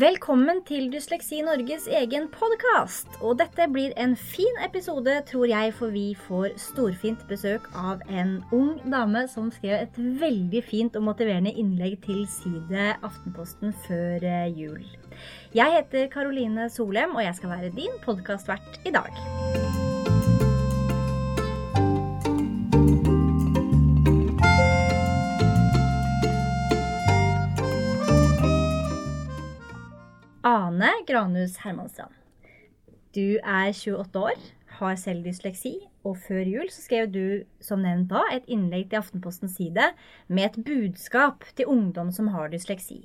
Velkommen til Dysleksi Norges egen podkast. Og dette blir en fin episode, tror jeg, for vi får storfint besøk av en ung dame som skrev et veldig fint og motiverende innlegg til side Aftenposten før eh, jul. Jeg heter Karoline Solem, og jeg skal være din podkastvert i dag. Ane Granhus Hermanstrand. Du er 28 år, har selv dysleksi, og før jul så skrev du, som nevnt da, et innlegg til Aftenpostens side med et budskap til ungdom som har dysleksi.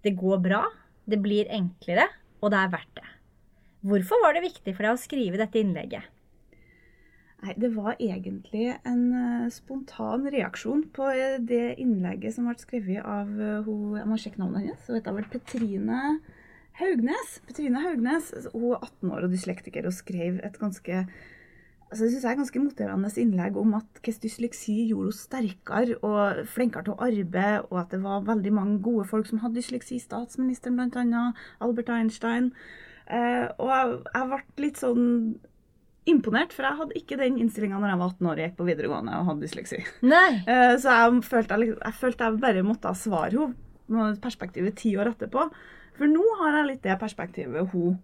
Det går bra, det blir enklere, og det er verdt det. Hvorfor var det viktig for deg å skrive dette innlegget? Nei, Det var egentlig en uh, spontan reaksjon på uh, det innlegget som ble skrevet av uh, hun, Jeg må sjekke navnet hennes. Hun heter vel Petrine Haugnes. Petrine Haugnes. Hun er 18 år og dyslektiker og skrev et ganske altså det synes jeg er ganske motiverende innlegg om at hvordan dysleksi gjorde henne sterkere og flinkere til å arbeide, og at det var veldig mange gode folk som hadde dysleksi. Statsministeren bl.a. Albert Einstein. og jeg, jeg ble litt sånn imponert, for jeg hadde ikke den innstillinga når jeg var 18 år og gikk på videregående og hadde dysleksi. Nei. Så jeg følte jeg, jeg følte jeg bare måtte svare henne med perspektivet ti år etterpå. For nå har jeg litt det perspektivet hun,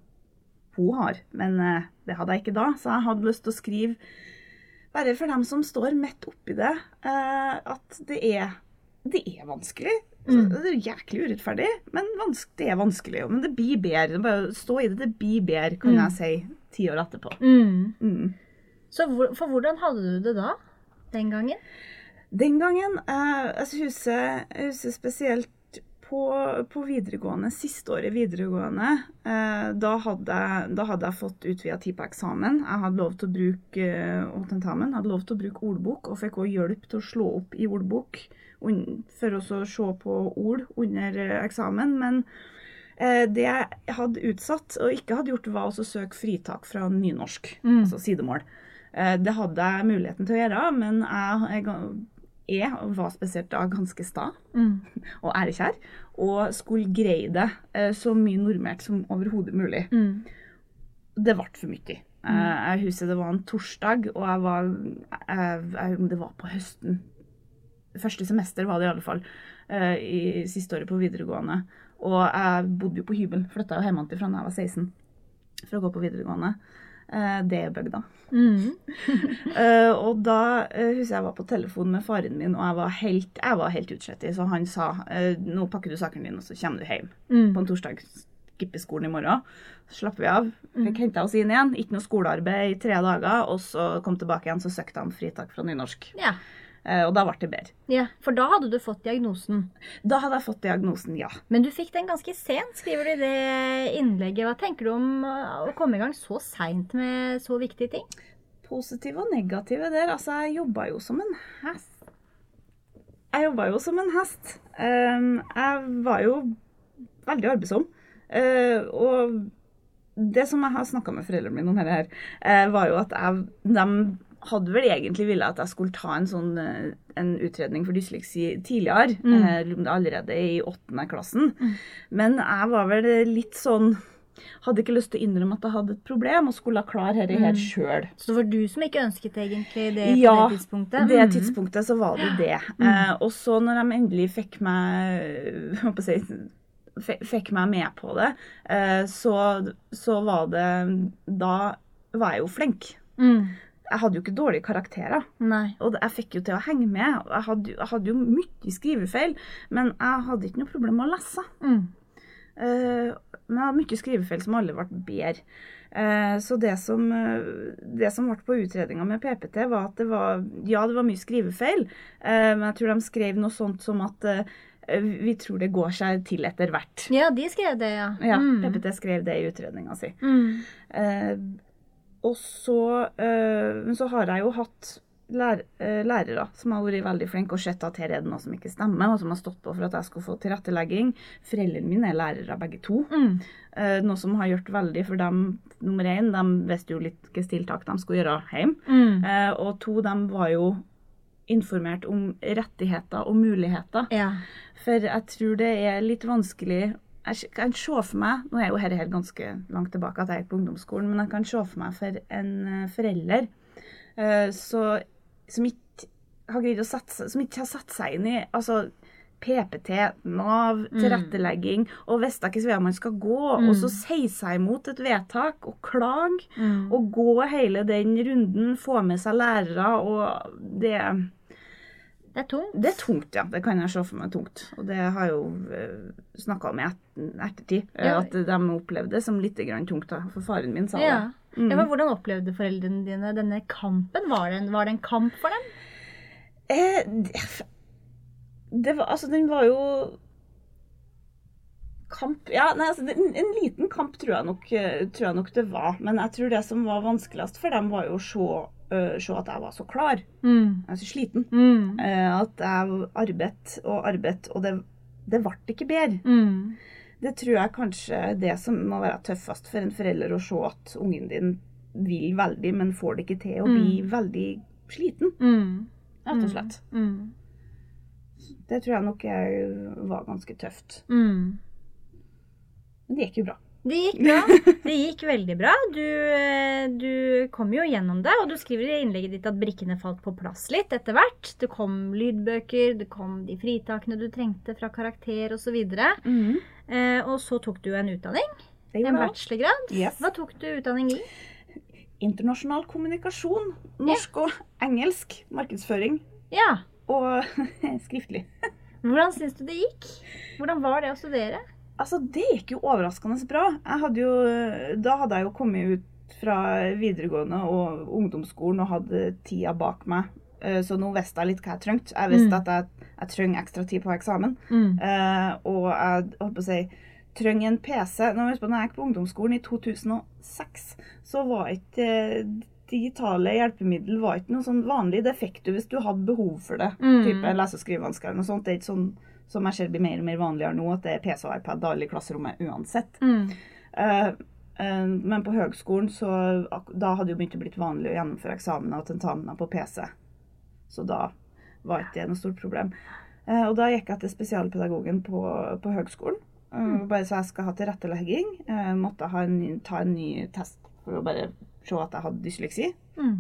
hun har. Men eh, det hadde jeg ikke da, så jeg hadde lyst til å skrive bare for dem som står midt oppi det, eh, at det er, det er vanskelig. Mm. Det er jæklig urettferdig, men det er vanskelig. Men det blir bedre. Bare stå i det. Det blir bedre, kan Mm. jeg si ti år etterpå. Mm. Mm. Så hvor, for hvordan hadde du det da? Den gangen? Den gangen eh, husker, jeg huset spesielt på, på videregående, siste året videregående, eh, da, hadde, da hadde jeg fått utvida tid på eksamen. Jeg hadde lov til å bruke eh, og tentamen, hadde lov til å bruke ordbok, og fikk også hjelp til å slå opp i ordbok for å se på ord under eh, eksamen. Men eh, det jeg hadde utsatt og ikke hadde gjort, var å søke fritak fra nynorsk, Mm. altså sidemål. Eh, Det hadde jeg muligheten til å gjøre, men jeg, jeg, jeg var spesielt da ganske sta Mm. og ærekjær, og skulle greie det eh, så mye normert som overhodet mulig. Mm. Det ble for mye. Eh, Jeg husker det var en torsdag, og jeg var, jeg, jeg, det var på høsten. Første semester var det i alle fall, eh, i siste året på videregående. Og jeg bodde jo på hybel, flytta jo hjemmefra da jeg var 16 for å gå på videregående. Eh, Det bygda. Mm. uh, og da uh, husker jeg var på telefon med faren min, og jeg var helt, jeg var helt utslettet. Så han sa uh, nå pakker du sakene dine, og så kommer du hjem. Mm. På en torsdag skipper skolen i morgen. Så slapper vi av. Fikk henta oss inn igjen. Ikke noe skolearbeid i tre dager. Og så kom tilbake igjen, så søkte han fritak fra nynorsk. Ja. Og da ble det bedre. ja. For da hadde du fått diagnosen. Da hadde jeg fått diagnosen ja. Men du fikk den ganske sent, skriver du i det innlegget. Hva tenker du om uh, å komme i gang så seint med så viktige ting? Positive og negative der. Altså, jeg jobba jo som en hest. Jeg jobba jo som en hest. Um, jeg var jo veldig arbeidsom. Uh, og det som jeg har snakka med foreldrene mine om her, uh, var jo at jeg, de hadde vel egentlig ville at jeg skulle ta en sånn uh, en utredning for dysleksi tidligere. Mm. uh, allerede i åttende klassen. Men jeg var vel litt sånn Hadde ikke lyst til å innrømme at jeg hadde et problem, og skulle klare dette her Mm. sjøl. Så det var du som ikke ønsket egentlig det Ja, på det tidspunktet? det Mm. tidspunktet så var det det. Eh, og så når de endelig fikk meg håper jeg, si, fikk meg med på det, eh, så, så var det Da var jeg jo flink. Mm. Jeg hadde jo ikke dårlige karakterer. Nei. Og jeg fikk jo til å henge med. Jeg hadde, jeg hadde jo mye skrivefeil, men jeg hadde ikke noe problem med å lese. Mm. Uh, men jeg hadde mye skrivefeil som alle ble bedre. Uh, så det som, uh, det som ble på utredninga med PPT, var at det var Ja, det var mye skrivefeil, men jeg tror de skrev noe sånt som at vi tror det går seg til etter hvert. Ja, de skrev det, ja. Ja, Mm. PPT skrev det i utredninga si. Mm. Og så, eh, men så har jeg jo hatt lær, eh, lærere som har vært veldig flinke og sett at her er det noe som ikke stemmer, og som har stått på for at jeg skulle få tilrettelegging. Foreldrene mine er lærere begge to. Mm. Eh, noe som har gjort veldig for dem. Nummer én, de visste jo litt hvilke tiltak de skulle gjøre hjemme. Mm. Og to, de var jo informert om rettigheter og muligheter. Ja. For jeg tror det er litt vanskelig jeg kan se for meg Nå er jo dette ganske langt tilbake at jeg gikk på ungdomsskolen, men jeg kan se for meg for en eh, forelder eh, så, som ikke har sette Som ikke har satt seg inn i altså, PPT, Nav, tilrettelegging, og visste ikke hvor man skal gå, og så si seg imot et vedtak og klage, Mm. og gå hele den runden, få med seg lærere, og det Det er tungt. det er tungt, ja. Det kan jeg se for meg tungt. Og det har jeg jo uh, snakka om i ettertid. eh, Ja. At de opplevde det som litt grann tungt. da. For faren min sa Ja. det. Mm. Ja, Hvordan opplevde foreldrene dine denne kampen? Var det en, var det en kamp for dem? Eh, det- det var Altså, den var jo Kamp Ja, nei, altså, en, en liten kamp tror jeg, nok, eh, tror jeg nok det var. Men jeg tror det som var vanskeligst for dem, var jo å se, eh, se at jeg var så klar. Mm. Jeg var så sliten. Mm. Uh, at jeg arbeidet og arbeidet, og det, det ble ikke bedre. Mm. Det tror jeg kanskje er det som må være tøffest for en forelder å se at ungen din vil veldig, men får det ikke til, og blir veldig sliten, Mm. rett og slett. Mm. Det tror jeg nok jeg var ganske tøft. Mm. Men det gikk jo bra. Det gikk bra. Det gikk veldig bra. Du, eh, du kom jo gjennom det, og du skriver i innlegget ditt at brikkene falt på plass litt etter hvert. Det kom lydbøker, det kom de fritakene du trengte fra karakter osv. Mm. Eh, og så tok du en utdanning, en bachelorgrad. Yes. Hva tok du utdanning i? Internasjonal kommunikasjon. Norsk og engelsk. Markedsføring. Ja. Og skriftlig. Hvordan syns du det gikk? Hvordan var det å studere? Altså, det gikk jo overraskende bra. Jeg hadde jo, da hadde jeg jo kommet ut fra videregående og ungdomsskolen og hadde tida bak meg. Eh, Så nå visste jeg litt hva jeg trengte. Jeg visste Mm. at jeg, jeg trenger ekstra tid på eksamen. Mm. Eh, og jeg håper å si trenger en PC. Nå husk på, når jeg gikk på ungdomsskolen i 2006, så var ikke eh, digitale hjelpemiddel var ikke noe sånn vanlig. Det fikk du hvis du hadde behov for det. Mm. Type lese- og skrivevansker eller noe sånt. Det er ikke sånn som jeg ser blir mer og mer vanligere nå, at det er PC og iPad alle i klasserommet uansett. Mm. Uh, uh, men på høgskolen så da hadde jo begynt å blitt vanlig å gjennomføre eksamener og tentamener på PC. Så da var ikke det noe stort problem. Uh, og da gikk jeg til spesialpedagogen på, på høgskolen. Mm. Bare så jeg skal ha tilrettelegging. Måtte ha en, ny- ta en ny test for å bare se at jeg hadde dysleksi. Mm.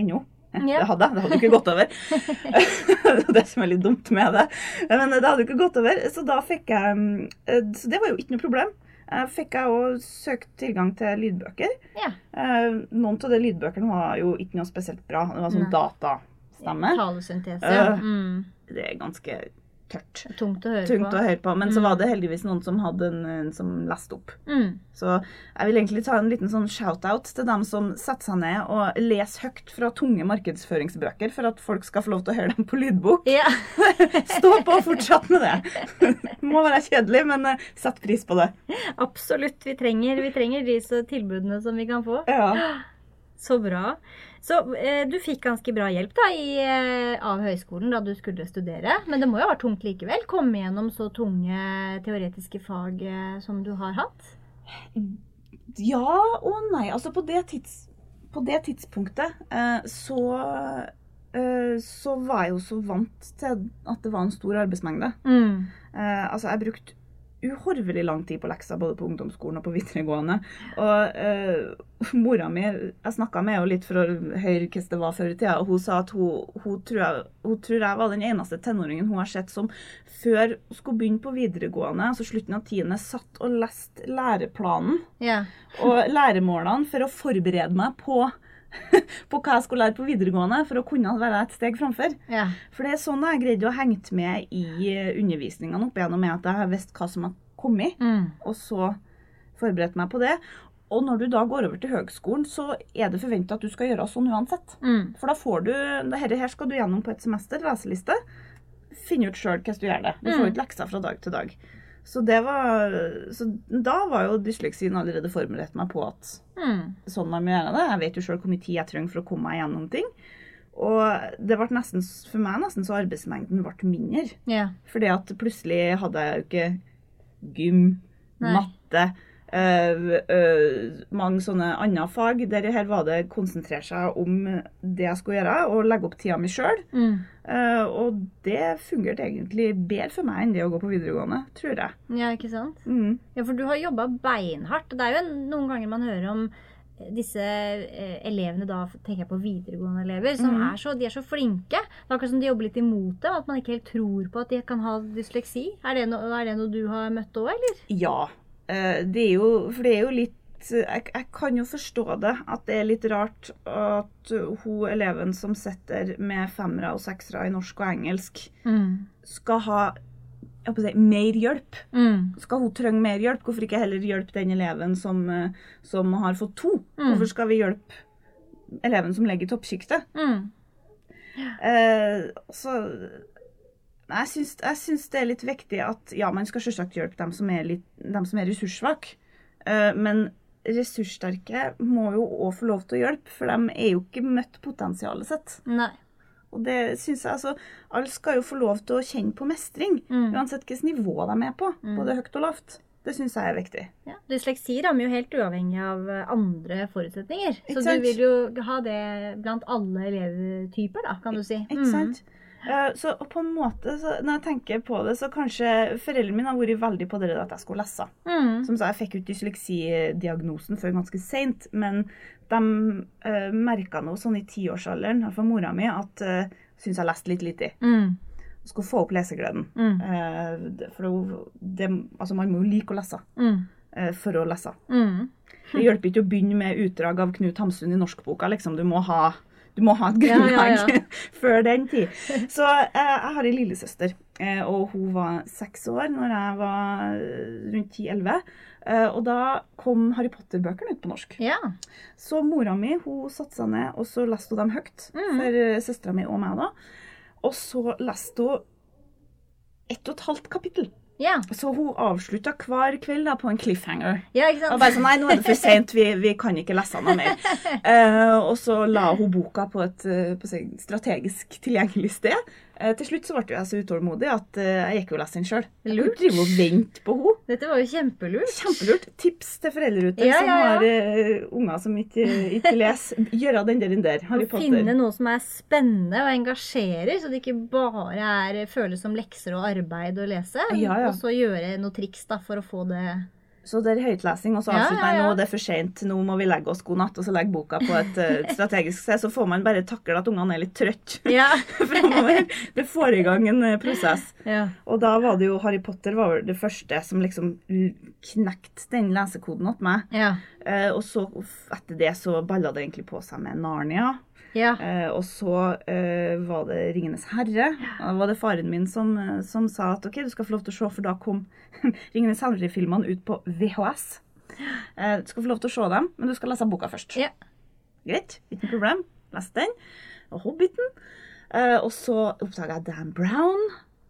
Ennå. Ja. Det hadde jeg. Det hadde jo ikke gått over. det er det som er litt dumt med det. Men det hadde jo ikke gått over, så da fikk jeg eh, Så det var jo ikke noe problem. Eh, Fikk jeg òg søkt tilgang til lydbøker. Ja. Eh, Noen av de lydbøkene var jo ikke noe spesielt bra. Det var sånn Nei. datastemme. Talesyntese. Mm. Det er ganske tørt. Tungt å høre Tungt på. å høre på. Men så Mm. var det heldigvis noen som hadde en, en som leste opp. Mm. Så jeg vil egentlig ta en liten sånn shout-out til dem som setter seg ned og leser høyt fra tunge markedsføringsbøker for at folk skal få lov til å høre dem på lydbok. Ja. Stå på og fortsett med det. Må være kjedelig, men eh, sett pris på det. Absolutt. Vi trenger, vi trenger disse tilbudene som vi kan få. Ja. Så bra. Så eh, du fikk ganske bra hjelp da, i, eh, av høyskolen da du skulle studere. Men det må jo ha vært tungt likevel? Komme gjennom så tunge teoretiske fag eh, som du har hatt? ja og nei. Altså, på det, tids, på det tidspunktet eh, så eh, så var jeg jo så vant til at det var en stor arbeidsmengde. Mm. Eh, altså, jeg brukte uhorvelig lang tid på lekser, både på ungdomsskolen og på videregående. Og uh, mora mi Jeg snakka med henne litt for å høre hvordan det var før i tida, og hun sa at hun, hun, tror jeg, hun tror jeg var den eneste tenåringen hun har sett som før hun skulle begynne på videregående, altså slutten av tiende, satt og leste læreplanen yeah. og læremålene for å forberede meg på på hva jeg skulle lære på videregående for å kunne være et steg framfor. ja. For det er sånn jeg greide greid å hengt med i eh, undervisningene opp igjennom med at jeg har visst hva som har kommet, Mm. og så forberedt meg på det. Og når du da går over til høgskolen, så er det forventa at du skal gjøre sånn uansett. Mm. For da får du Dette her skal du gjennom på et semester, leseliste. Finne ut sjøl hvordan du gjør det. Du får Mm. ikke lekser fra dag til dag. Så, det var, så da var jo dysleksien allerede forberedt meg på at Mm. sånn man må gjøre det. Jeg vet jo sjøl hvor mye tid jeg trenger for å komme meg gjennom ting. Og det ble nesten, for meg nesten så arbeidsmengden ble mindre. Yeah. Fordi at plutselig hadde jeg jo ikke gym, Nei. matte, mange sånne andre fag. Der her var det konsentrere seg om det jeg skulle gjøre, og legge opp tida mi sjøl. Mm. og det fungerte egentlig bedre for meg enn det å gå på videregående, tror jeg. Ja, ikke sant? Mm. Ja, for du har jobba beinhardt. Det er jo en- noen ganger man hører om disse eh, elevene, da tenker jeg på videregående elever, som mm. er, så, de er så flinke. Det er akkurat som de jobber litt imot det, at man ikke helt tror på at de kan ha dysleksi. Er det, no, er det noe du har møtt òg, eller? Ja. Eh, det er jo For det er jo litt jeg, jeg kan jo forstå det, at det er litt rart at hun eleven som sitter med femmere og seksere i norsk og engelsk, skal ha si, mer hjelp. Mm. Skal hun trenge mer hjelp? Hvorfor ikke heller hjelpe den eleven som, som har fått to? Mm. Hvorfor skal vi hjelpe eleven som ligger i toppsjiktet? Mm. Eh, så jeg syns, jeg syns det er litt viktig at ja, man skal selvsagt hjelpe dem som er, litt, dem som er ressurssvake. Eh, men ressurssterke må jo òg få lov til å hjelpe, for de er jo ikke møtt potensialet sitt. Nei. Og det synes jeg, altså, Alle skal jo få lov til å kjenne på mestring, Mm. uansett hvilket nivå de er på. Mm. Både høyt og lavt. Det syns jeg er viktig. Ja. Dysleksi rammer jo helt uavhengig av eh, andre forutsetninger. Så du vil jo ha det blant alle elevtyper, da, kan du si. Ikke sant? Eh, Så på en måte, så når jeg tenker på det, så kanskje foreldrene mine har vært veldig på det at jeg skulle lese. Mm. Som sa, Jeg fikk jo ikke dysleksidiagnosen før ganske seint, men de uh, merka noe sånn i tiårsalderen, iallfall mora mi, at uh, syns jeg leste litt lite. Mm. Skulle få opp lesegleden. Mm. Uh, for det, altså man må jo like å lese Mm. uh, for å lese. Mm. Det hjelper ikke å begynne med utdrag av Knut Hamsun i norskboka. liksom. Du må ha, du må ha et grunnlag ja, ja. før den tid. Så eh, jeg har ei lillesøster, eh, og hun var seks år når jeg var eh, rundt 10-11. Eh, og da kom Harry Potter-bøkene ut på norsk. Ja. Så mora mi hun satte seg ned og så leste hun dem høyt Mm. for søstera mi og meg. da. Og så leste hun ett og et halvt kapittel. Ja. Så hun avslutta hver kveld da på en cliffhanger. ja, ikke Og bare sånn, nei, nå er det for sent, vi, vi kan ikke lese noe mer. Uh, og så la hun boka på et eh, på strategisk tilgjengelig sted. Eh, til slutt så ble jeg så utålmodig at eh, jeg gikk og leste den sjøl. Jeg Lurt. drive og vente på henne. Dette var jo kjempelurt. Kjempelurt. Tips til foreldre ute Ja, som ja, ja. har uh, unger som ikke, ikke leser. Gjøre den der, den der. Harry Potter. finne noe som er spennende og engasjerer, så det ikke bare er, føles som lekser og arbeid å lese. Og så gjøre noe triks da, for å få det Så det er høytlesing, og så Ja, avslutter ja, jeg ja. nå det er for sent, nå må vi legge oss god natt, og så legge boka på et uh, strategisk sted. Så får man bare takle at ungene er litt trøtte Ja. framover. Det får i gang en uh, prosess. ja. Og da var det jo Harry Potter var det første som liksom knekte den lesekoden åt meg. Ja. Eh, og så etter det så balla det egentlig på seg med Narnia. Ja. Eh, og så eh, var det Ringenes herre. Da var det faren min som, eh, som sa at ok, du skal få lov til å se, for da kom Ringenes herre-filmene ut på VHS. Eh, du skal få lov til å se dem, men du skal lese boka først. Ja. Greit, ikke noe problem. Leste den. Og Hobbiten. Eh, og så oppdaga jeg Dan Brown.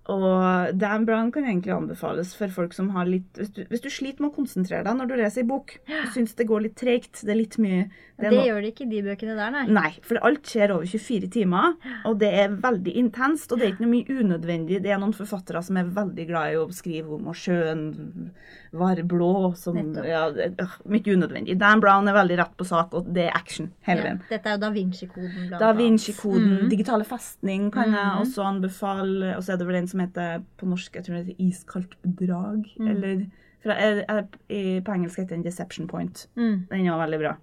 Og Dan Brown kan egentlig anbefales for folk som har litt Hvis du, hvis du sliter med å konsentrere deg når du leser i bok, du syns det går litt tregt, det er litt mye Det, det no- gjør det ikke i de bøkene der, nei. Nei, for alt skjer over 24 timer, og det er veldig intenst. Og det er ikke noe mye unødvendig. Det er noen forfattere som er veldig glad i å skrive om at sjøen var blå. Som, ja, øh, mye unødvendig. Dan Brown er veldig rett på sak, og det er action hele Ja. veien. Dette er jo Da Vinci-koden, blant Da. Vinci-koden, Mhm. digitale festning kan jeg Mhm. også anbefale. Og så er det vel en som heter på norsk jeg tror det heter Iskaldt bedrag. Mm. Eller fra, er, er, På engelsk heter den Deception Point. Mm. Den var veldig bra.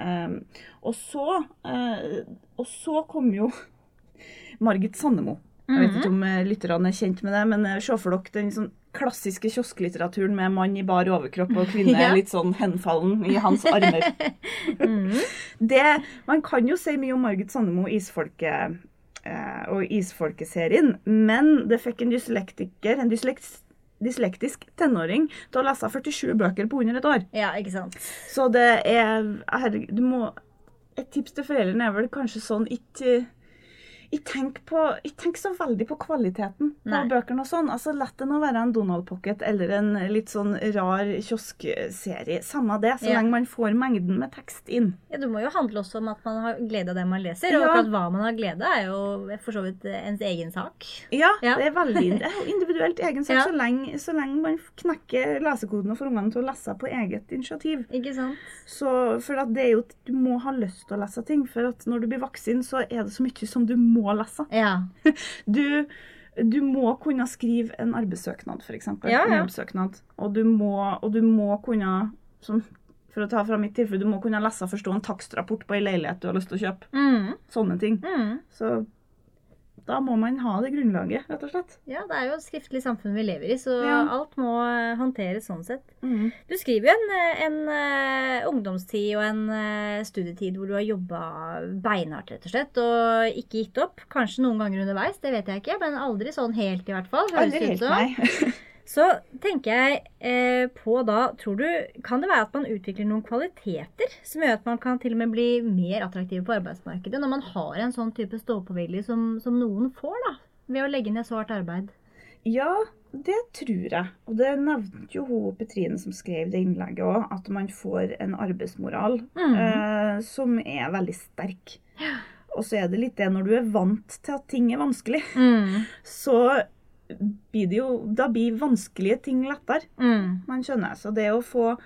Um, og, så, uh, og så kom jo Margit Sandemo. Jeg vet ikke om eh, lytterne er kjent med det, men eh, se for dere den sånn klassiske kiosklitteraturen med mann i bar overkropp og kvinne Ja. litt sånn henfallen i hans armer. Mm. Det, man kan jo si mye om Margit Sandemo isfolket og isfolkeserien, men det fikk en dyslektiker, en dysleks, dyslektisk tenåring, til å lese 47 bøker på under et år. Ja, ikke sant. Så det er herregud, du må Et tips til foreldrene er vel kanskje sånn ikke ikke tenker, på, jeg tenker så veldig på kvaliteten på Nei. bøkene og sånn. Altså, La det nå være en Donald Pocket eller en litt sånn rar kioskserie. Samme det, så Ja. lenge man får mengden med tekst inn. Ja, Det må jo handle også om at man har glede av det man leser. Og Ja. akkurat hva man har glede er jo for så vidt ens egen sak. Ja, Ja. det er veldig det er individuelt egen sak, så, lenge, så lenge man knekker lesekoden og får ungene til å lese på eget initiativ. Ikke sant? Så, for at det er jo, Du må ha lyst til å lese ting, for at når du blir voksen, så er det så mye som du må lese. Ja. Du, du må kunne skrive en arbeidssøknad, f.eks. Ja, ja. jobbsøknad. Og du må, og du må kunne som, For å ta fra mitt tilfelle, du må kunne lese og forstå en takstrapport på ei leilighet du har lyst til å kjøpe. Mm. Sånne ting. Mm. Så da må man ha det grunnlaget, rett og slett. Ja, det er jo et skriftlig samfunn vi lever i, så Ja. alt må eh, håndteres sånn sett. Mm. Du skriver jo en, eh, en eh, ungdomstid og en studietid hvor du har jobba beinhardt, rett og slett, og ikke gitt opp. Kanskje noen ganger underveis, det vet jeg ikke, men aldri sånn helt, i hvert fall. høres Aldri ut helt, som. nei. Så tenker jeg eh, på da Tror du Kan det være at man utvikler noen kvaliteter som gjør at man kan til og med bli mer attraktiv på arbeidsmarkedet, når man har en sånn type stå-på-vilje som, som noen får, da? Ved å legge ned så hardt arbeid. Ja, det tror jeg. Og det nevnte jo hun Petrine som skrev det innlegget òg, at man får en arbeidsmoral Mm. eh, som er veldig sterk. Og så er det litt det når du er vant til at ting er vanskelig, Mm. så blir det jo Da blir vanskelige ting lettere. Mm. Man skjønner. Så det å få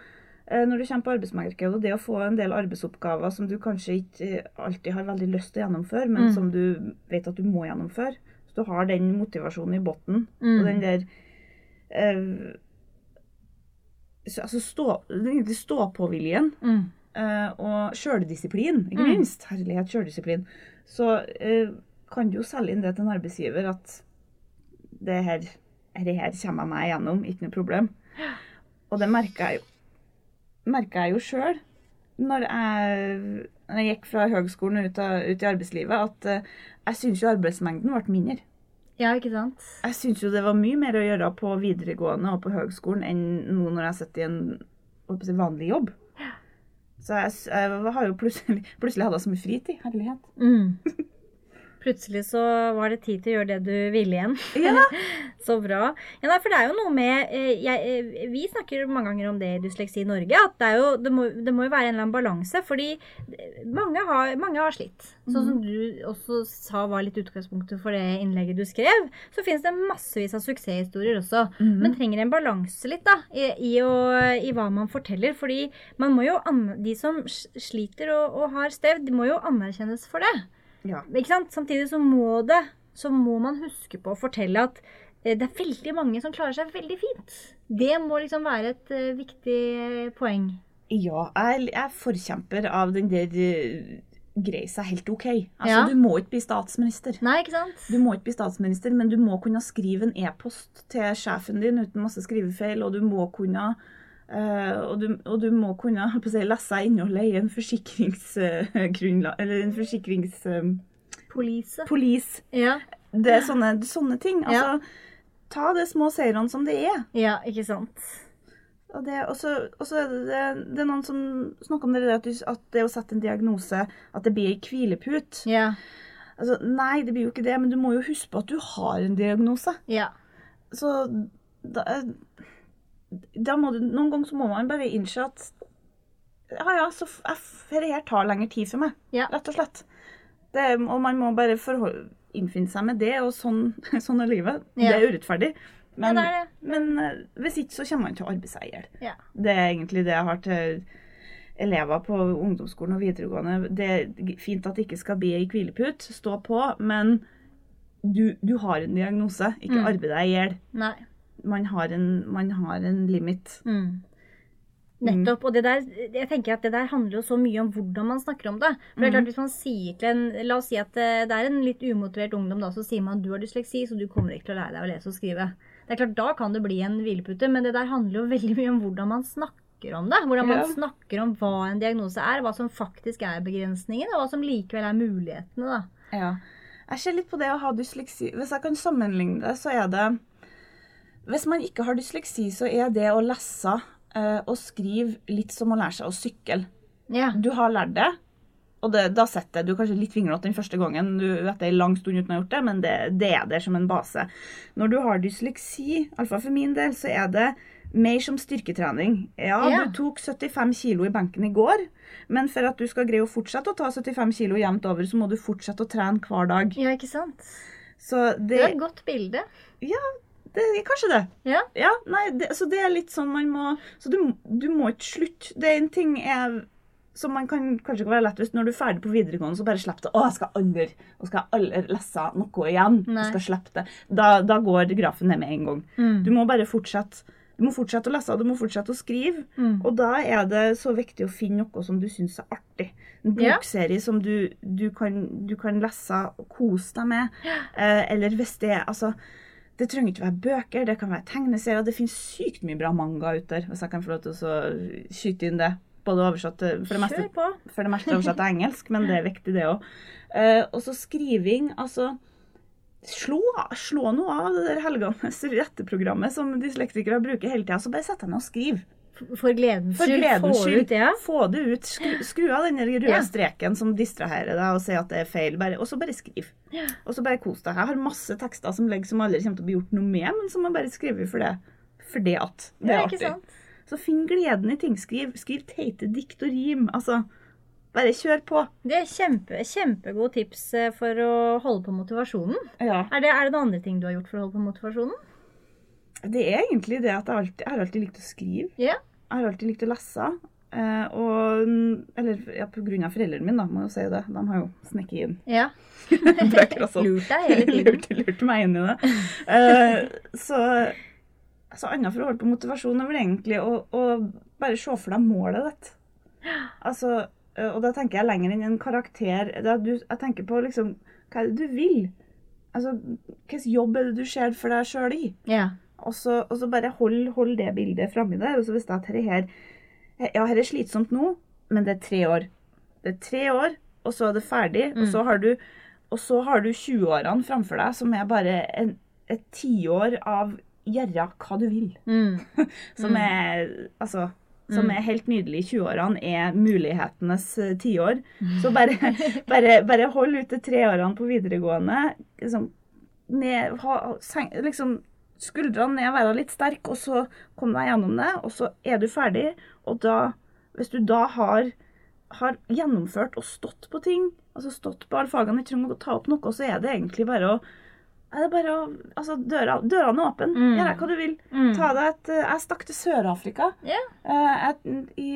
eh, når du kommer på arbeidsmarkedet, og det å få en del arbeidsoppgaver som du kanskje ikke eh, alltid har veldig lyst til å gjennomføre, men Mm. som du vet at du må gjennomføre, så du har den motivasjonen i bunnen, Mm. og den der eh, altså stå, stå-på-viljen Mm. eh, og sjøldisiplin, ikke Mm. minst. Herlighet, sjøldisiplin. Så eh, kan du jo selge inn det til en arbeidsgiver at det her, det her kommer jeg meg gjennom, ikke noe problem. Og det merka jeg jo merka jeg jo sjøl når når jeg gikk fra høgskolen ut, av, ut i arbeidslivet, at eh, jeg syns jo arbeidsmengden ble mindre. Ja, ikke sant? Jeg syns jo det var mye mer å gjøre på videregående og på høgskolen enn nå når jeg sitter i en si, vanlig jobb. Så jeg, jeg har jo plutselig, plutselig hadde jeg så mye fritid. Herlighet. Mm. Plutselig så var det tid til å gjøre det du ville igjen. Ja. Så bra. Ja, nei, for det er jo noe med eh, jeg, eh, Vi snakker mange ganger om det i Dysleksi Norge, at det, er jo, det, må, det må jo være en eller annen balanse. Fordi mange har, mange har slitt. Sånn som du også sa var litt utgangspunktet for det innlegget du skrev, så finnes det massevis av suksesshistorier også. Mhm. Men trenger en balanse litt da, i, i, å, i hva man forteller. Fordi man må jo de som sliter og, og har stevd, de må jo anerkjennes for det. Ja. Ikke sant? Samtidig så må det så må man huske på å fortelle at eh, det er veldig mange som klarer seg veldig fint. Det må liksom være et eh, viktig eh, poeng. Ja, jeg, er forkjemper av den der uh, greie seg helt OK. Altså, Ja. Du må ikke bli statsminister. Nei, ikke sant? Du må ikke bli statsminister, men du må kunne skrive en e-post til sjefen din uten masse skrivefeil, og du må kunne eh, og, du, og du må kunne si, lese innholdet i en forsikringsgrunnlag Eller en forsikringspolis. Police. Ja. det er sånne, sånne ting. Altså, ta de små seirene som det er. ja, ikke sant? Og det, og så og så er det, det, det er noen som snakker om det, at, du, at det å sette en diagnose, at det blir ei hvileput. Ja. Altså, nei, det blir jo ikke det, men du må jo huske på at du har en diagnose. Ja. Så da, da må du, Noen ganger så må man bare innse at ja, ja, så dette her tar lengre tid for meg, Ja. rett og slett. Det, og man må bare forhold, innfinne seg med det, og sånn, sånn er livet. Ja. Det er urettferdig. Men, ja, det er det. men eh, hvis ikke, så kommer man til å arbeide seg i hjel. Ja. Det er egentlig det jeg har til elever på ungdomsskolen og videregående. Det er fint at det ikke skal bli ei hvilepute, stå på, men du, du har en diagnose. Ikke Mm. arbeid deg i hjel. Man, har en- man har en limit. Mm. Nettopp. Og det der, jeg tenker at det der handler jo så mye om hvordan man snakker om det. For det er klart Hvis man sier til en La oss si at eh, det er en litt umotivert ungdom, da, så sier man du har dysleksi, så du kommer ikke til å lære deg å lese og skrive. Det er klart, Da kan det bli en hvilepute, men det der handler jo veldig mye om hvordan man snakker om det. Hvordan man Ja. snakker om hva en diagnose er, hva som faktisk er begrensningen, og hva som likevel er mulighetene. da. Ja. Jeg ser litt på det å ha dysleksi. Hvis jeg kan sammenligne det, så er det Hvis man ikke har dysleksi, så er det å lese eh, og skrive litt som å lære seg å sykle. Yeah. Du har lært det, Og det, da setter du kanskje litt fingerlåt den første gangen du, vet det en lang stund uten å ha gjort det, men det, det er der som en base. Når du har dysleksi, iallfall for min del, så er det mer som styrketrening. Ja, yeah. du tok 75 kilo i benken i går, men for at du skal greie å fortsette å ta 75 kilo jevnt over, så må du fortsette å trene hver dag. Ja, ikke sant? Så Det det, er et godt bilde. Det er kanskje det. Ja. ja nei, det, så det er litt sånn man må Så du, du må ikke slutte. Det er en ting jeg som man kan kanskje kan være lett hvis når du er ferdig på videregående, så bare slipp det. 'Å, jeg skal aldri, og skal aldri lese noe igjen.' Nei. Jeg skal slippe det. Da, da går grafen ned med en gang. Mm. Du må bare fortsette. Du må fortsette å lese, og du må fortsette å skrive. Mm. Og da er det så viktig å finne noe som du syns er artig. En Ja. bokserie som du, du, kan, du kan lese og kose deg med. Eh, eller hvis det er altså, Det trenger ikke være bøker, det kan være tegneserier. Det finnes sykt mye bra manga ute der, hvis jeg kan få lov til å skyte inn det. Både oversatt for det meste for det meste oversatt til engelsk, men det er viktig, det òg. Uh, og så skriving, altså Slå, slå noe av det der helganes retteprogrammet som dyslektikere bruker hele tida. Så bare sett deg ned og skriv. For gledens skyld. gledens Få skyld. ut, ja. Få det ut. Skru, skru av den røde Ja. streken som distraherer deg og sier at det er feil. Og så bare skriv. Ja. Og så bare kos deg. Jeg har masse tekster som ligger som aldri kommer til å bli gjort noe med, men som jeg bare skriver for det. For det at det er artig. Så finn gleden i ting. Skriv, skriv teite dikt og rim. Altså, bare kjør på. Det er kjempe, kjempegode tips eh, for å holde på motivasjonen. Ja. Er det, er det noen andre ting du har gjort for å holde på motivasjonen? Det er egentlig det at jeg, alltid, jeg har alltid likt å skrive. Ja. Jeg har alltid likt å lese. Eh, og, eller ja, på grunn av foreldrene mine, da, må jeg jo si det. De har jo snekket inn Ja. bøker også. Lurt deg hele tiden. Lurt, lurt meg inn i det. Eh, så så annet for å holde på motivasjonen er vel egentlig å, å bare se for deg målet ditt. Altså, eh, og da tenker jeg lenger enn en karakter. Du, jeg tenker på liksom Hva er det du vil? Altså, Hvilken jobb er det du ser for deg sjøl i? ja. Og så, og så bare hold, hold det bildet framme der. Og så visste jeg at dette her Ja, her er slitsomt nå, men det er tre år. Det er tre år, og så er det ferdig. Og så har du, og så har du 20-årene framfor deg, som er bare en, et tiår av gjøre hva du vil. Mm. Som er altså som er helt nydelig i 20-årene, er mulighetenes eh, tiår. Så bare, bare, bare hold ut de tre årene på videregående. Liksom, ned, ha, liksom, skuldrene ned, være litt sterk, og så komme deg gjennom det. Og så er du ferdig. Og da, hvis du da har, har gjennomført og stått på ting, altså stått på alle fagene, ikke trenger å ta opp noe, så er det egentlig bare å er det bare å Altså, døra, dørene er åpne. Mm. Gjør hva du vil. Mm. Ta deg et Jeg stakk til Sør-Afrika i,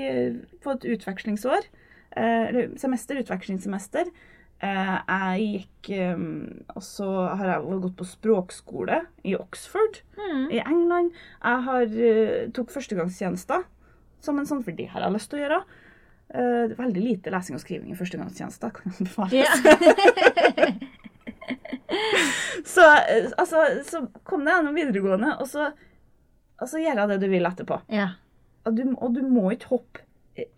på et utvekslingsår. eh, semester, utvekslingssemester. Eh, jeg gikk eh, Og så har jeg gått på språkskole i Oxford Mm. i England. Jeg har eh, tok førstegangstjenester som en sånn, for det har jeg lyst til å gjøre. Eh, veldig lite lesing og skriving i førstegangstjenester. kan jeg anbefale. Ja. Så, altså, så kom deg gjennom videregående, og så, og så gjør jeg det du vil etterpå. ja. Og du, og du må ikke hoppe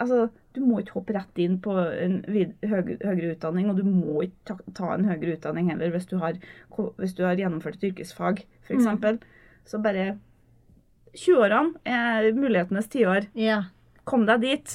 altså, du må ikke hoppe rett inn på en vid, høy, høyere utdanning, og du må ikke ta, ta en høyere utdanning heller hvis du har, hvis du har gjennomført et yrkesfag, f.eks. Mm. Så bare 20-årene er mulighetenes tiår. ja. Kom deg dit,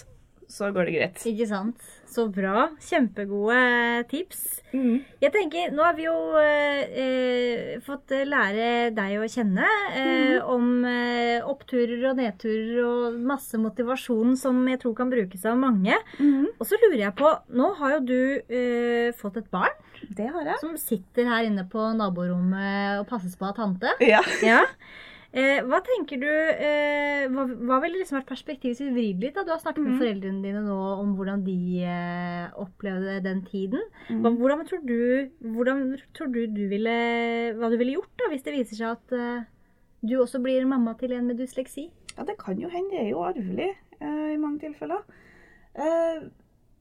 så går det greit. Ikke sant? Så bra. Kjempegode tips. Mm. Jeg tenker, Nå har vi jo eh, fått lære deg å kjenne eh, om eh, oppturer og nedturer og masse motivasjon som jeg tror kan brukes av mange. Mm. Og så lurer jeg på, nå har jo du eh, fått et barn Det har jeg. som sitter her inne på naborommet og passes på av tante. Ja. Ja. Eh, hva tenker du eh, hva, hva ville liksom vært perspektivet sitt vridd litt? da? Du har snakket med Mhm. foreldrene dine nå om hvordan de eh, opplevde den tiden. Mm. Hva, hvordan tror du, hvordan tror du, du ville, hva du ville gjort da, hvis det viser seg at eh, du også blir mamma til en med dysleksi? Ja, det kan jo hende. Det er jo arvelig eh, i mange tilfeller. Eh,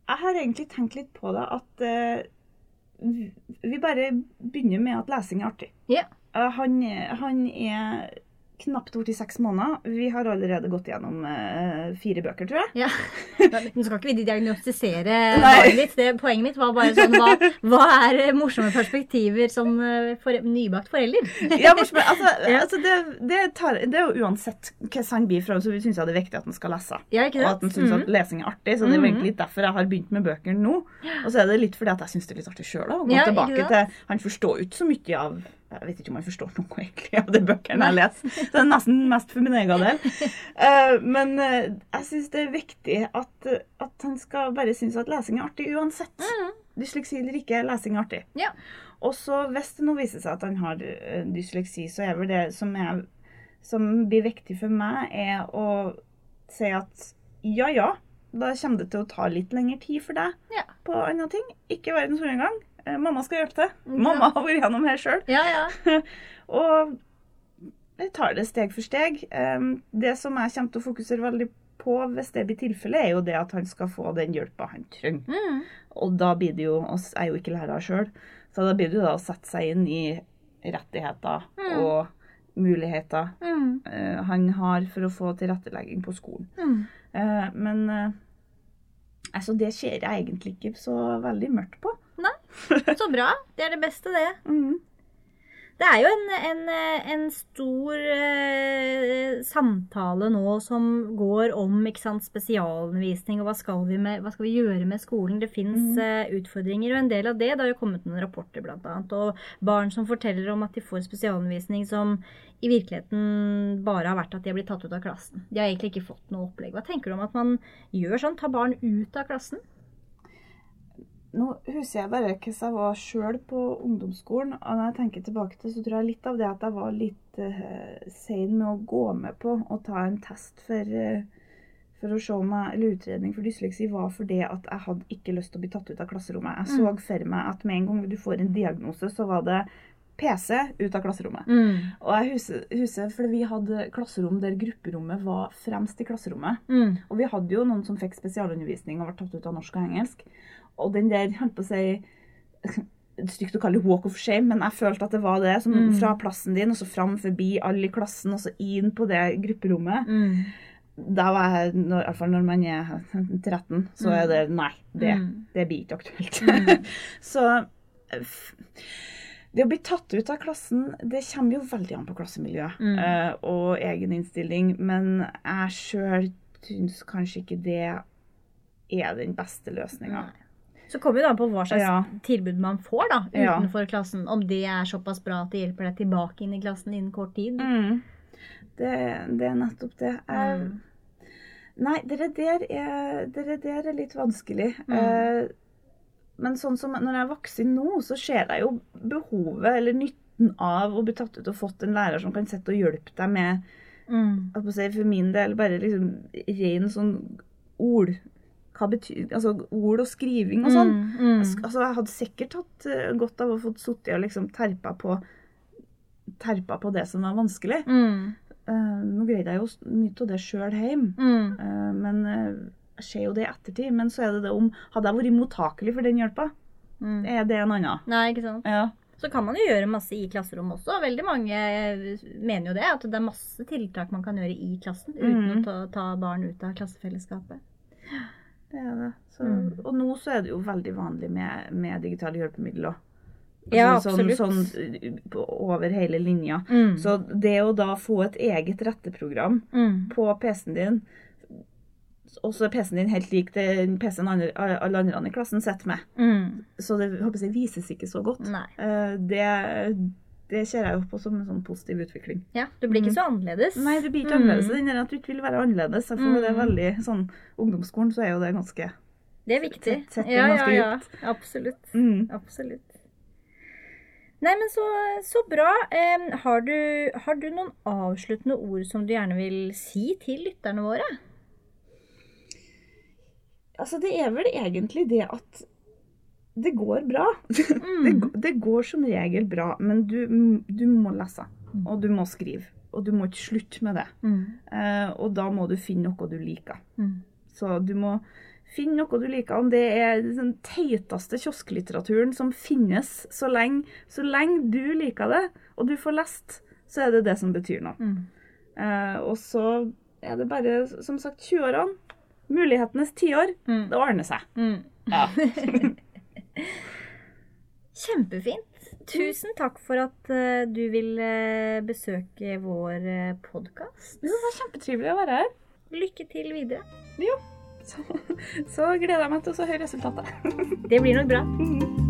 jeg har egentlig tenkt litt på det at vi- bare begynner med at lesing er artig. Yeah. Han, han er knapt borti seks måneder. Vi har allerede gått gjennom eh, fire bøker, tror jeg. Ja. Nå skal ikke vi diagnostisere ditt. Det, poenget mitt var bare sånn hva, hva er morsomme perspektiver som eh, for, nybakt forelder? Ja, men, altså, Ja. altså det, det, tar, det er jo uansett hva han blir fra, så syns jeg det er viktig at han skal lese. Ja, Og at han syns mm. at lesing er artig. Så det er Mhm. egentlig litt derfor jeg har begynt med bøkene nå. Og så er det litt fordi at jeg syns det er litt artig sjøl. Gå Ja, tilbake til Han forstår jo ikke så mye av Jeg vet ikke om han forstår noe egentlig av de bøkene jeg leser. Så det er nesten mest for min egen del. Eh, men eh, jeg syns det er viktig at, at han skal bare synes at lesing er artig uansett. Mhm. Dysleksi eller ikke, lesing er artig. Ja. Og så hvis det nå viser seg at han har eh, dysleksi, så er vel det som, er, som blir viktig for meg, er å si at ja, ja, da kommer det til å ta litt lengre tid for deg Ja. på andre ting. Ikke verdens undergang. Eh, Mamma skal hjelpe til. Mamma har vært gjennom her sjøl. Ja, ja. Og jeg tar det steg for steg. Det som jeg kommer til å fokusere veldig på, hvis det blir tilfellet, er jo det at han skal få den hjelpa han trenger. Mm. Og da blir det jo oss er jo ikke lærer sjøl, så da blir det jo da å sette seg inn i rettigheter Mm. og muligheter Mm. eh, han har for å få tilrettelegging på skolen. Mm. Eh, men altså, det ser jeg egentlig ikke så veldig mørkt på. Så bra. Det er det beste, det. Mm. Det er jo en, en, en stor eh, samtale nå som går om sant, spesialundervisning og hva skal, vi med, hva skal vi gjøre med skolen. Det fins Mhm. utfordringer, og en del av det, det har jo kommet noen rapporter bl.a. Og barn som forteller om at de får spesialundervisning som i virkeligheten bare har vært at de har blitt tatt ut av klassen. De har egentlig ikke fått noe opplegg. Hva tenker du om at man gjør sånn? Tar barn ut av klassen? Nå husker jeg bare hvordan jeg var sjøl på ungdomsskolen. Og når jeg tenker tilbake til, så tror jeg litt av det at jeg var litt uh, sein med å gå med på å ta en test for, uh, for å se om jeg, eller utredning for dysleksi, var fordi at jeg hadde ikke lyst til å bli tatt ut av klasserommet. Jeg så for meg at med en gang du får en diagnose, så var det PC ut av klasserommet. Mm. Og jeg husker, husker for vi hadde klasserom der grupperommet var fremst i klasserommet. Mm. Og vi hadde jo noen som fikk spesialundervisning og ble tatt ut av norsk og engelsk. Og den der, holdt på å si Stygt å kalle det walk of shame, men jeg følte at det var det. Som Mm. Fra plassen din, og så fram forbi alle i klassen, og så inn på det grupperommet. Mm. Da var jeg, når, fall når man er 13, så er det nei. Det, Mm. det blir ikke aktuelt. Mm. så det å bli tatt ut av klassen, det kommer jo veldig an på klassemiljøet Mm. eh, og egen innstilling. Men jeg sjøl syns kanskje ikke det er den beste løsninga. Så kommer det an på hva slags Ja. tilbud man får da, Ja. utenfor klassen. Om det er såpass bra at det hjelper deg tilbake inn i klassen innen kort tid. Mm. Det, det er nettopp det. Mm. Nei, det der er, det der er litt vanskelig. Mm. Eh, men sånn som når jeg er voksen nå, så ser jeg jo behovet eller nytten av å bli tatt ut og fått en lærer som kan sitte og hjelpe deg med Mm. For min del bare liksom ren sånn ord. Hva betyr Altså ord og skriving og sånn. Mm. Mm. Altså, jeg hadde sikkert hatt eh, godt av å få sittet og liksom terpa på terpa på det som var vanskelig. Mm. Uh, nå greide jeg jo mye av det sjøl hjemme. Mm. Eh, men uh, jeg ser jo det i ettertid. Men så er det det om Hadde jeg vært mottakelig for den hjelpa, Mm. er det en annen. Nei, ikke sant. Ja. Så kan man jo gjøre masse i klasserommet også. Veldig mange mener jo det, at det er masse tiltak man kan gjøre i klassen uten Mm. å ta, ta barn ut av klassefellesskapet. Det er det. Så, Mm. Og nå så er det jo veldig vanlig med, med digitale hjelpemidler. Ja, sånn, absolutt. Sånn, sånn, over hele linja. Mm. Så det å da få et eget retteprogram Mm. på PC-en din og så er PC-en din helt lik den PC-en alle andre i klassen sitter med. Mm. Så det håper jeg, vises ikke så godt. Nei. Eh, Det, det ser jeg jo på som en sånn positiv utvikling. Ja, du blir ikke så annerledes. Nei, du blir ikke Mm. annerledes. Den der at du ikke vil være annerledes. For det er Mm. veldig sånn Ungdomsskolen så er jo det ganske Det er viktig. Sett- Ja, ja, ja. Absolutt. mm. Absolutt. Nei, men så, så bra. Em, har, du, har du noen avsluttende ord som du gjerne vil si til lytterne våre? Altså, det er vel egentlig det at det går bra. Mm. Det, det går som regel bra, men du, du må lese. Mm. Og du må skrive. Og du må ikke slutte med det. Mm. Eh, og da må du finne noe du liker. Mm. Så du må finne noe du liker. Om det er den teiteste kiosklitteraturen som finnes, så lenge, så lenge du liker det, og du får lest, så er det det som betyr noe. Mm. Eh, og så er det bare, som sagt, 20-årene. Mulighetenes tiår. Mm. Det ordner seg. Mm. Ja. Kjempefint. Tusen takk for at eh, du vil eh, besøke vår uh, podkast. Det var kjempetrivelig å være her. Lykke til videre. Så, så gleder jeg meg til å høre resultatet. Det blir nok bra.